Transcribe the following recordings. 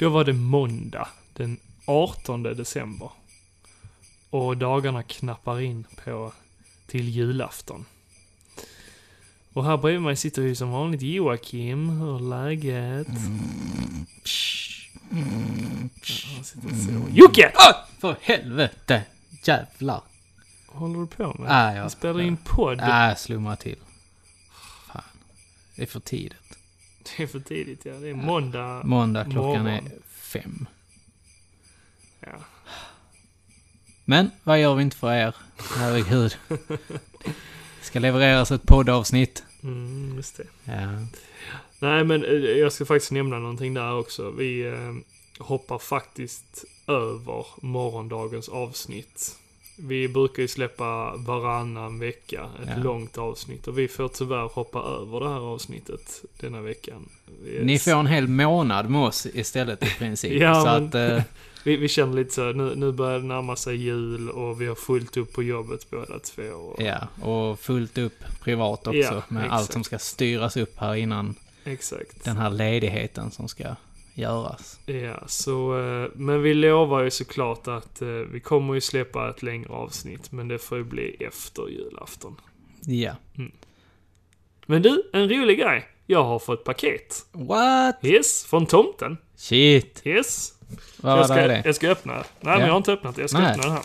Då var det måndag den 18 december. Och dagarna knappar in på till julafton. Och här bredvid mig sitter ju som vanligt Joakim. Hur är läget? Psh. Ja, han sitter så. Jocke! Ah, för helvete! Jävlar. Vad håller du på med? Ah, jag, Vi spelar in podd. Ah, jag slog mig till. Fan. Det är för tidigt. Det är för tidigt ja. Det är måndag. Måndag klockan är Morgon. fem. Ja. Men vad gör vi inte för er? Herregud. Det ska levereras ett poddavsnitt. Mm, just det. Ja. Nej, men eh, jag ska faktiskt nämna någonting där också. Vi eh, hoppar faktiskt över morgondagens avsnitt. Vi brukar ju släppa varannan vecka ett Ja. långt avsnitt och vi får tyvärr hoppa över det här avsnittet denna veckan. Är Ni får en hel månad med oss istället i princip. Ja, så men- att... Eh, vi, vi känner lite så, nu, nu börjar det närma sig jul och vi har fullt upp på jobbet båda två. Och, ja, och fullt upp privat också. Ja, med exakt. allt som ska styras upp här innan Exakt. den här ledigheten som ska göras. Ja, så, eh, men vi lovar ju såklart att eh, vi kommer ju släppa ett längre avsnitt, men det får ju bli efter julafton. Ja. Men du, en rolig grej. Jag har fått paket. What? Yes, från tomten. Shit. Yes. Vad jag, ska, det? det? jag ska öppna. Nej, men Ja. jag har inte öppnat det. Jag ska Nej. öppna det här.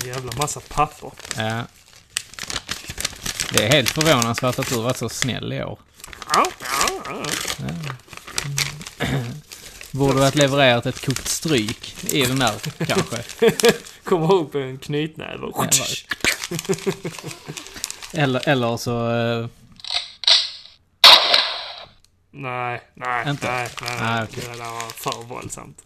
En jävla massa papper. Ja. Det är helt förvånansvärt att du varit så snäll i år. Ja. Borde ha levererat ett kokt stryk i den där, kanske? Kommer upp en knytnäve. Eller, eller så... eh, Nej, nej, Inte? nej, nej. Ah, okej. Det där var för våldsamt.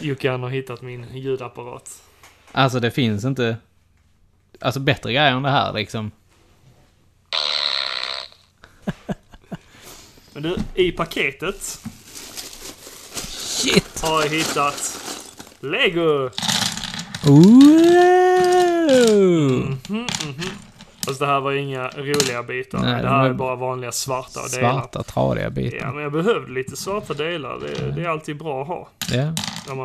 Jocke han har hittat min ljudapparat. Alltså det finns inte... Alltså bättre grejer än det här liksom. Men du, i paketet Shit! har jag hittat Lego! Ooh! Fast det här var inga roliga bitar. Nej, det här är bara vanliga svarta delar. Svarta tradiga Ja, bitar. men jag behövde lite svarta delar. Det, det är alltid bra att ha. Ja.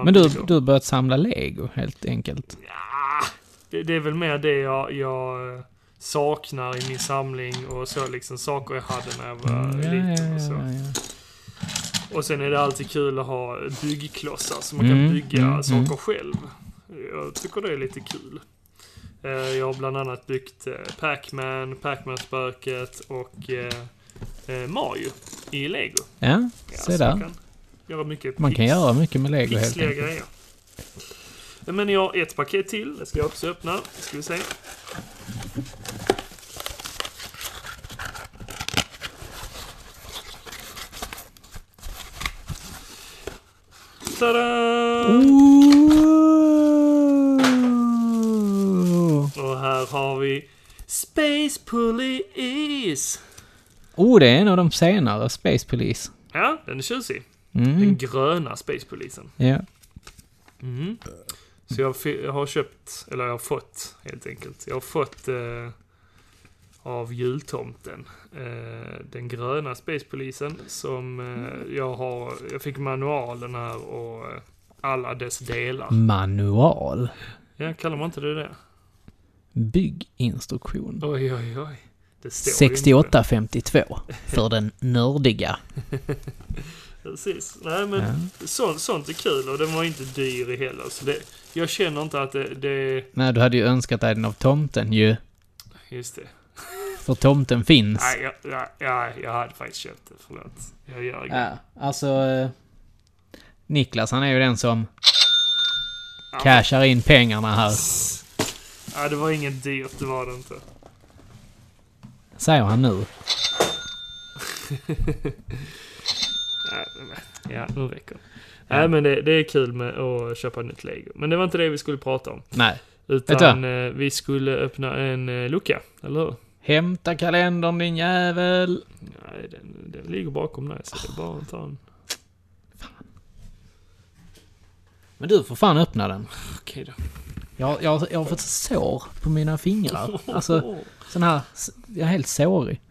Men du, du börjat samla lego helt enkelt. Ja, det, det är väl mer det jag, jag eh, saknar i min samling och så liksom saker jag hade när jag var Mm, ja, liten och så. ja, ja. Och sen är det alltid kul att ha byggklossar så man kan Mm, bygga mm, saker mm. själv. Jag tycker det är lite kul. Eh, Jag har bland annat byggt eh, Pac-Man, Pac-Man-spöket och eh, Mario i Lego. Ja, se så Man där. kan göra mycket Man kan göra mycket med lego helt enkelt. grejer. Men jag har ett paket till. Det ska jag också öppna. Ska vi se. Tada! Ooh. Och vi Space Police. Oh, det är en av de senare Space Police. Ja, den är tjusig. Den Mm. gröna Space Polisen. Ja. Mm. Så jag har köpt, eller jag har fått helt enkelt. Jag har fått eh, av jultomten eh, den gröna Space Polisen som eh, jag har, jag fick manualen här och eh, alla dess delar. Manual. Ja, kallar man inte det det? Bygginstruktion. Oj, oj, oj. Det står ju inte. 6852. För den nördiga. Precis. Nej, men Ja. sånt, sånt är kul och den var inte dyr heller. Så det, jag känner inte att det, det... Nej, du hade ju önskat dig den av tomten ju. Just det. För tomten finns. Nej, jag, jag, jag, jag hade faktiskt köpt det. Förlåt. Jag gör inget. Ja, alltså... eh, Niklas, han är ju den som Ja, cashar in pengarna här. Ja, det var inget dyrt, det var det inte. Säger han nu. Ja, nu räcker det. Nej, men det, det är kul med att köpa nytt Lego. Men det var inte det vi skulle prata om. Nej. Utan eh, vi skulle öppna en eh, lucka, eller hur? Hämta kalendern din jävel. Nej, den, den ligger bakom dig, så det är bara att ta en. Men du får fan öppna den. Okej då. Jag, jag, jag har fått sår på mina fingrar. Alltså, sån här... Jag är helt sårig.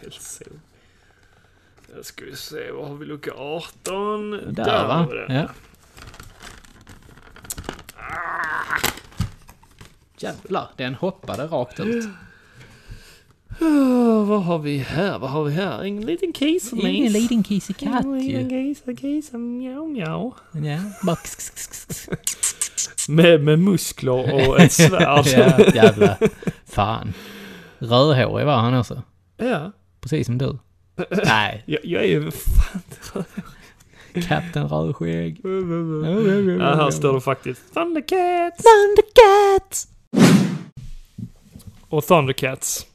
Helt så. Jag ska vi se, vad har vi lucka 18? Där, va? var det. Ja. Jävlar, den hoppade rakt ut. Ah, vad har vi här? Vad har vi här? En liten kis Ingen liten kissekatt En liten ju. kisa, kisa, mjau, mjau. Ja, bara Med, med muskler och ett svärd. ja, jävla fan. Rödhårig var han också. ja. Precis som du. Nej, Jag, jag är ju fan... Kapten Rödskägg. Ja, här står det faktiskt Thundercats. Thundercats! Och Thundercats.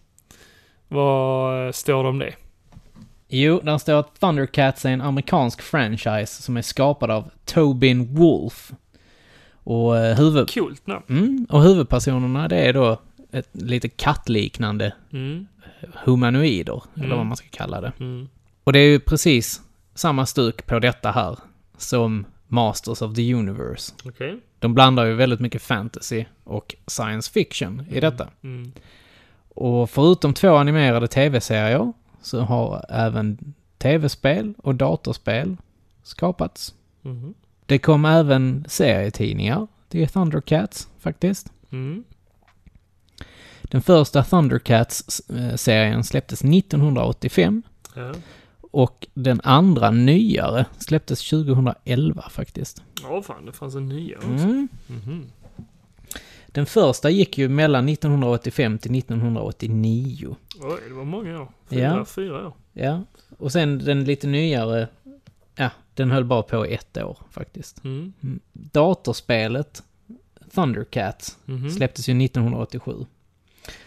Vad står det om det? Jo, där står att Thundercats är en amerikansk franchise som är skapad av Tobin Wolf. Och, eh, huvud... Coolt namn. mm, och huvudpersonerna det är då ett lite kattliknande Mm. humanoider, eller Mm. vad man ska kalla det. Mm. Och det är ju precis samma stuk på detta här som Masters of the Universe. Okej. De blandar ju väldigt mycket fantasy och science fiction i detta. Mm. Och förutom två animerade tv-serier så har även tv-spel och datorspel skapats. Mhm. Det kom även serietidningar till Thundercats faktiskt. Mm. Den första Thundercats-serien släpptes 1985 Ja. och den andra nyare släpptes 2011 faktiskt. Ja, fan, det fanns en nya också. Mm. Mhm. Den första gick ju mellan 1985 till 1989. Oj, det var många år. Fyra, Ja. fyra år. Ja, och sen den lite nyare, ja, den höll bara på ett år faktiskt. Mm. Mm. Datorspelet Thundercats Mhm. släpptes ju 1987.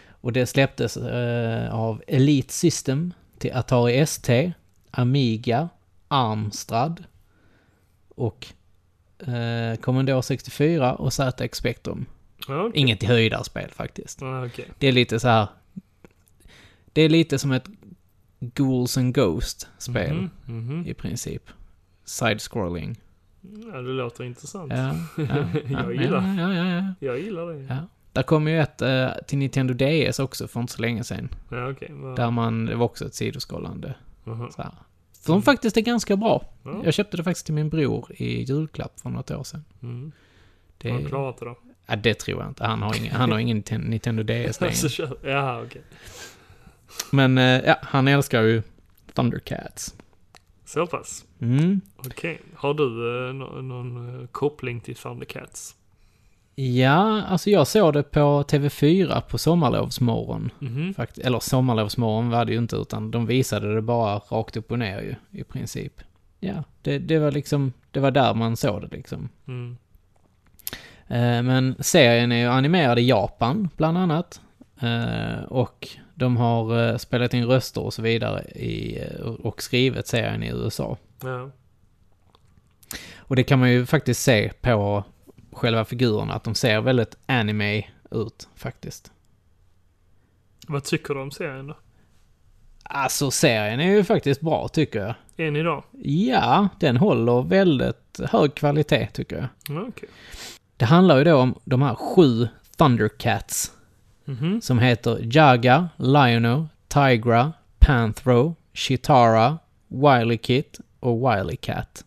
Och det släpptes eh, av Elite System till Atari ST, Amiga, Amstrad och eh, Commodore 64 och ZX Spectrum. Okej. Inget höjdarspel faktiskt. Okej. Det är lite så här. Det är lite som ett Ghouls and Ghost-spel Mhm. Mhm. i princip. Side-scrolling. Ja, det låter intressant. Ja, ja, ja, Jag gillar. Ja, ja, ja, Jag gillar det. ja. Där kom ju ett eh, till Nintendo DS också för inte så länge sedan. Ja, okej. Vad- Där man, det var också ett sidoskrollande. Aha. Så här. Som faktiskt är ganska bra. Ja. Jag köpte det faktiskt till min bror i julklapp för något år sedan. Mm. Det, Har han klarat det då? ja, det tror jag inte. Han har ingen, han har ingen Nintendo DS Alltså, längre. Jaha, okej. Men eh, ja, han älskar ju Thundercats. Så pass. Mm. Okej. Har du eh, nå- någon eh, koppling till Thundercats? Ja, alltså jag såg det på TV4 på sommarlovsmorgon. Mhm. Fakt eller sommarlovsmorgon var det ju inte, utan de visade det bara rakt upp och ner ju, i princip. Ja, det, det var liksom, det var där man såg det liksom. Mm. Eh, men serien är ju animerad i Japan, bland annat. Eh, och de har eh, spelat in röster och så vidare i, eh, och skrivit serien i USA. Ja. Och det kan man ju faktiskt se på själva figurerna, att de ser väldigt anime ut faktiskt. Vad tycker du om serien då? Alltså serien är ju faktiskt bra tycker jag. Än idag? Ja, den håller väldigt hög kvalitet tycker jag. Ja, okej. Det handlar ju då om de här sju Thundercats Mhm. som heter Jaga, Liono, Tigra, Panthro, Chitara, Wily Kit och Wily Cat.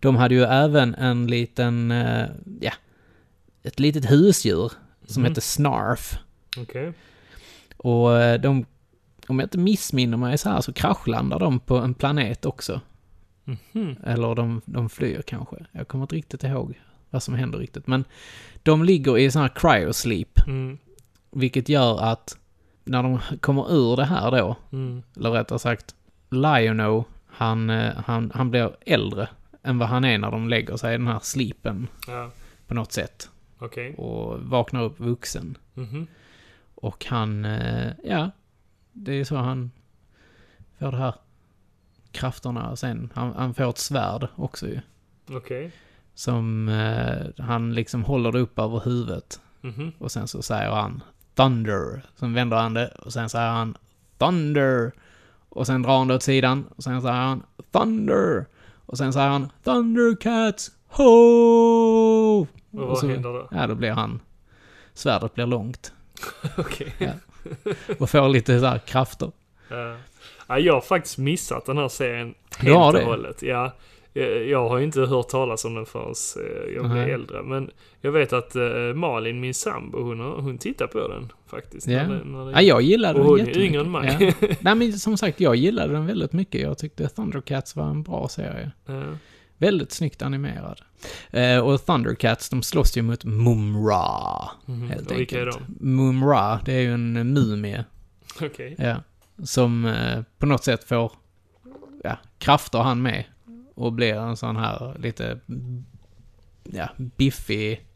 De hade ju även en liten, eh, ja, ett litet husdjur som Mhm. heter Snarf. Okej. Och eh, de, om jag inte missminner mig så här så kraschlandar de på en planet också. Mhm. Eller de, de flyr kanske. Jag kommer inte riktigt ihåg vad som händer riktigt. Men de ligger i sån här cryosleep. Mm. Vilket gör att när de kommer ur det här då, Mm. eller rättare sagt, Liono, han, eh, han, han blir äldre än vad han är när de lägger sig i den här sleepen Ja. på något sätt. Okej. Och vaknar upp vuxen. Mhm. Och han, eh, ja, det är så han får det här krafterna sen. Han, han får ett svärd också ju. Okej. Som eh, han liksom håller det upp över huvudet. Mhm. Och sen så säger han Thunder. Sen vänder han det och sen säger han Thunder. Och sen drar han det åt sidan och sen säger han Thunder. Och sen säger han Thundercats Ho! Och vad Och så- händer då? Ja, då blir han... Svärdet blir långt. Okej. Ja. Och får lite så här krafter. Ja. Ja, jag har faktiskt missat den här serien helt och hållet. Ja, jag- jag har ju inte hört talas om den förrän eh, jag blev Nej. äldre. Men jag vet att eh, Malin, min sambo, hon, hon tittar på den faktiskt. Ja. När det, när det, Ja, jag gillade och den jättemycket. yngre än mig. Ja. Nej, men som sagt, jag gillade den väldigt mycket. Jag tyckte Thundercats var en bra serie. Ja. Väldigt snyggt animerad. Eh, och Thundercats, de slåss ju mot Mumra, Mhm. helt Och vilka är enkelt. de? Mumra, det är ju en mumie, Okej. ja. Som eh, på något sätt får, ja, krafter han med. Och blir en sån här lite, ja, biffig,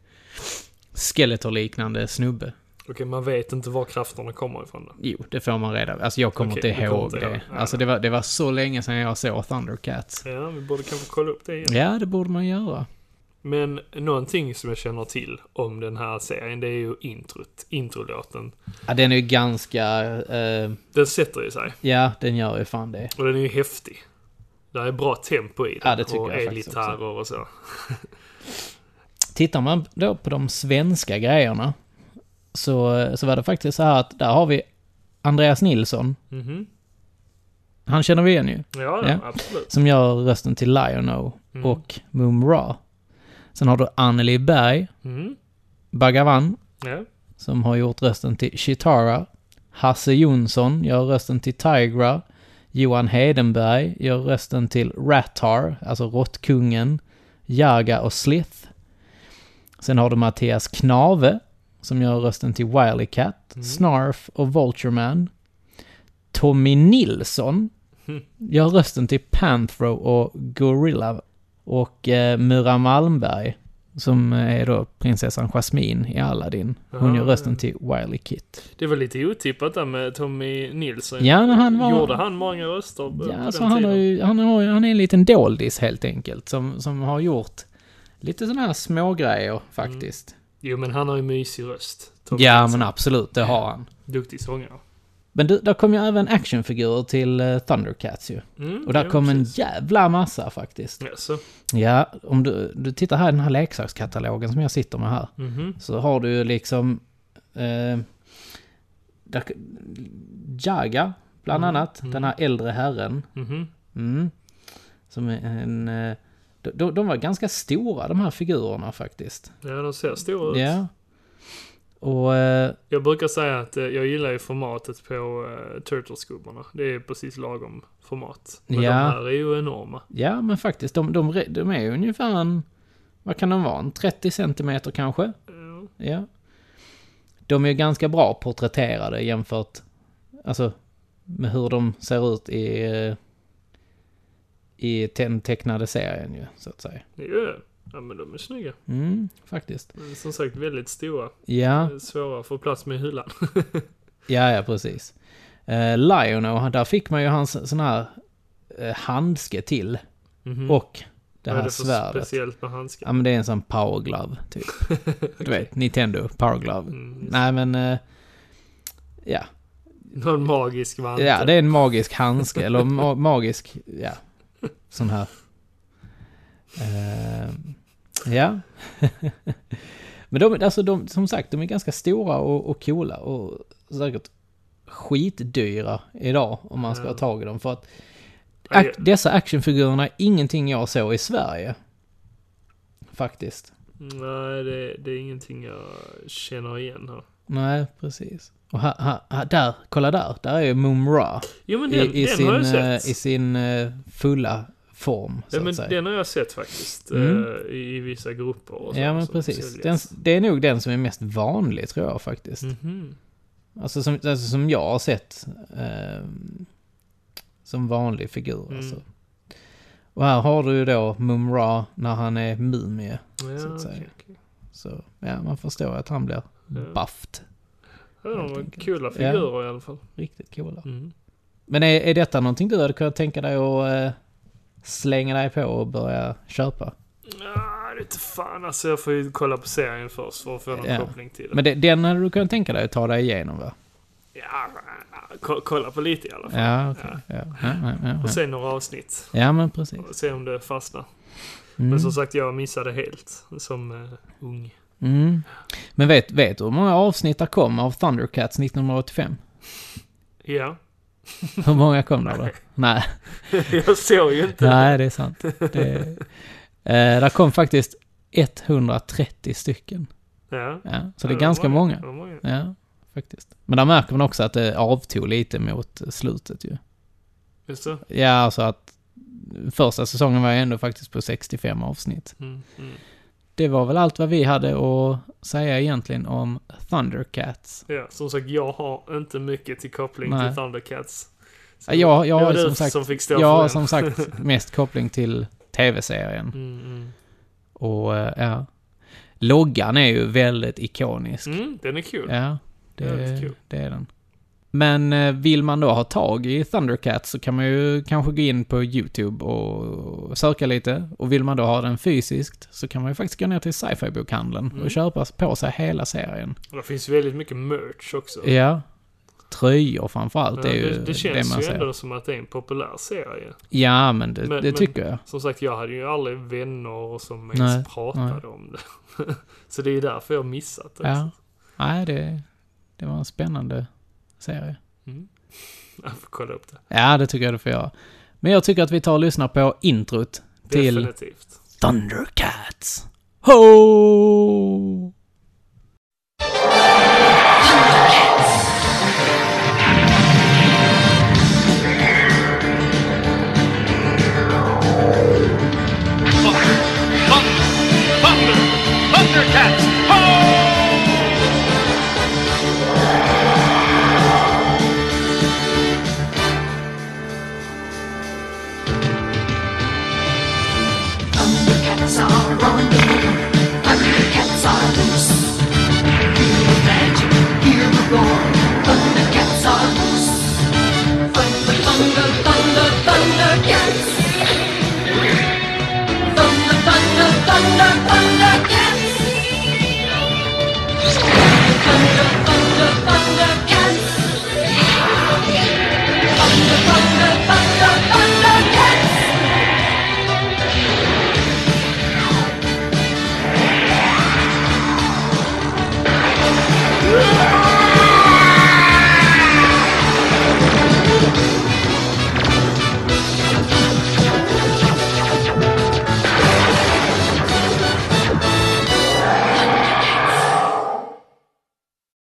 Skeletor-liknande snubbe. Okej, man vet inte var krafterna kommer ifrån då. Jo, det får man reda Alltså jag kommer Okej, inte ihåg inte det. Ja. Alltså det var, det var så länge sedan jag såg Thundercats. Ja, vi borde kanske kolla upp det igen. Ja, det borde man göra. Men någonting som jag känner till om den här serien, det är ju introt. Introlåten. Ja, den är ju ganska, eh, Den sätter ju sig. ja, den gör ju fan det. Och den är ju häftig. Det är bra tempo i den. Ja, det tycker och jag elgitarrer och så. Tittar man då på de svenska grejerna så, så var det faktiskt så här att där har vi Andreas Nilsson. Mhm. Han känner vi igen ju. Ja, ja, absolut. Som gör rösten till Lionel Mm. och Moon Ra. Sen har du Anneli Berg, Mm. Bhagavan, Ja. som har gjort rösten till Chitara. Hasse Jonsson gör rösten till Tigra. Johan Hedenberg gör rösten till Rattar, alltså Råttkungen, Jaga och Slith. Sen har du Mattias Knave, som gör rösten till Wily Cat, Mm. Snarf och Vultureman. Tommy Nilsson gör rösten till Panthro och Gorilla. Och eh, Mura Malmberg, som är då prinsessan Jasmine i Aladdin. Hon Ja, gör rösten till Wily Kit. Det var lite otippat där med Tommy Nilsson. Ja, han var- Gjorde han många röster på Ja, den alltså han, tiden? har ju, han, har, han är en liten doldis helt enkelt, som, som har gjort lite sådana här smågrejer faktiskt. Jo, men han har ju mysig röst. Tommy Ja, Nilsson. men absolut, det har han. Duktig sångare. Men du, där kom ju även actionfigurer till eh, Thundercats ju. Mm, Och där kom en precis. jävla massa faktiskt. Ja, så. Ja, om du, du tittar här i den här leksakskatalogen som jag sitter med här. Mhm. Så har du ju liksom... Eh, där, Jaga, bland Mm, annat. mm. Den här äldre herren. Mhm. Mm. Som är en... eh, de, de var ganska stora de här figurerna faktiskt. Ja, de ser stora ut. Ja. Och... eh, Jag brukar säga att eh, jag gillar ju formatet på uh, Turtles-gubbarna. Det är precis lagom format. Men Ja. de här är ju enorma. Ja, men faktiskt. De, de, de är ju ungefär en... Vad kan de vara? En 30 centimeter kanske? Ja. Ja. De är ju ganska bra porträtterade jämfört... Alltså, med hur de ser ut i... eh, I den tecknade serien ju, så att säga. Det ju Ja, men de är snygga. Mm, faktiskt. Men som sagt, väldigt stora. Ja, Svåra att få plats med i hyllan. ja, ja, precis. Uh, Lionel, där fick man ju hans sån här eh, handske till. Mhm. Och det Vad är här det för svärdet. speciellt med handskar? Ja, men det är en sån power glove, typ. Du vet, Nintendo power glove. Mm. Nej, men... eh, ja. Någon magisk vante. ja, det är en magisk handske, eller ma- magisk, ja, sån här. Eh, ja. men de, alltså de, som sagt, de är ganska stora och, och coola och säkert skitdyra idag om man ska ha tag i dem. För att ac- dessa actionfigurerna är ingenting jag såg i Sverige. Faktiskt. Nej, det, det är ingenting jag känner igen här. Nej, precis. Och här, här, här, där, kolla där, där är ju Moon Ra. Jo, men I, den, i, den sin, har jag eh, sett. I sin eh, fulla form, så ja, men den har jag sett faktiskt. Mm. eh, i, vissa grupper och så. ja, men precis. Den, det är nog den som är mest vanlig, tror jag faktiskt. Mhm. Alltså, som, alltså som jag har sett eh, som vanlig figur. Mm. Alltså. Och här har du ju då Moon Ra när han är mumie. Ja, Så att säga. okej, okej. Så ja, man förstår att han blir Ja. buffed. Ja, de var coola figurer i alla fall. Riktigt coola. Mm. Men är, är detta någonting du hade kunnat tänka dig att eh, slänga dig på och börja köpa? Ja, det inte fan alltså. Jag får ju kolla på serien först för att få någon Ja. koppling till det. Men det, den hade du kunnat tänka dig att ta dig igenom va? Ja, ko- kolla på lite i alla fall. Ja, okej. Ja. Ja, ja, Och se några avsnitt. ja, men precis. Och se om det fastnar. Mm. Men som sagt, jag missade helt som uh, ung. Mm. Men vet, vet du hur många avsnitt det kom av Thundercats 1985? Ja, Hur många kom det då? Nej. Jag såg ju inte. nej det är sant. Det, eh, där kom faktiskt 130 stycken. Ja. Ja, så det Ja, är ganska var många. Det var många. Ja, faktiskt. Men där märker man också att det avtog lite mot slutet ju. Just det. Ja, alltså att första säsongen var ju ändå faktiskt på 65 avsnitt. Mm, mm. Det var väl allt vad vi hade att säga egentligen om Thundercats. Ja, som sagt, jag har inte mycket till koppling Nej. till Thundercats. Så Ja, jag, det har som sagt, som jag har som sagt mest koppling till tv-serien. Mm, mm. Och eh, ja, loggan är ju väldigt ikonisk. Mm, den är kul. Ja, det, Väldigt kul. det är den. Men eh, vill man då ha tag i Thundercats så kan man ju kanske gå in på YouTube och söka lite. Och vill man då ha den fysiskt så kan man ju faktiskt gå ner till sci-fi-bokhandeln Mm. och köpa på sig hela serien. Och det finns väldigt mycket merch också. Ja. Tröjor framförallt Ja, är ju det, det känns man ju ser. ändå som att det är en populär serie. Ja, men det, Men- det men- tycker jag. Som sagt, jag hade ju aldrig vänner som ens Nej, pratade om det. Så det är därför jag missat det. Ja. Nej, det, det var en spännande serie. Mm. Jag får kolla upp det. Ja, det tycker jag du får göra. Men jag tycker att vi tar och lyssnar på introt till Definitivt. Thundercats. Ho!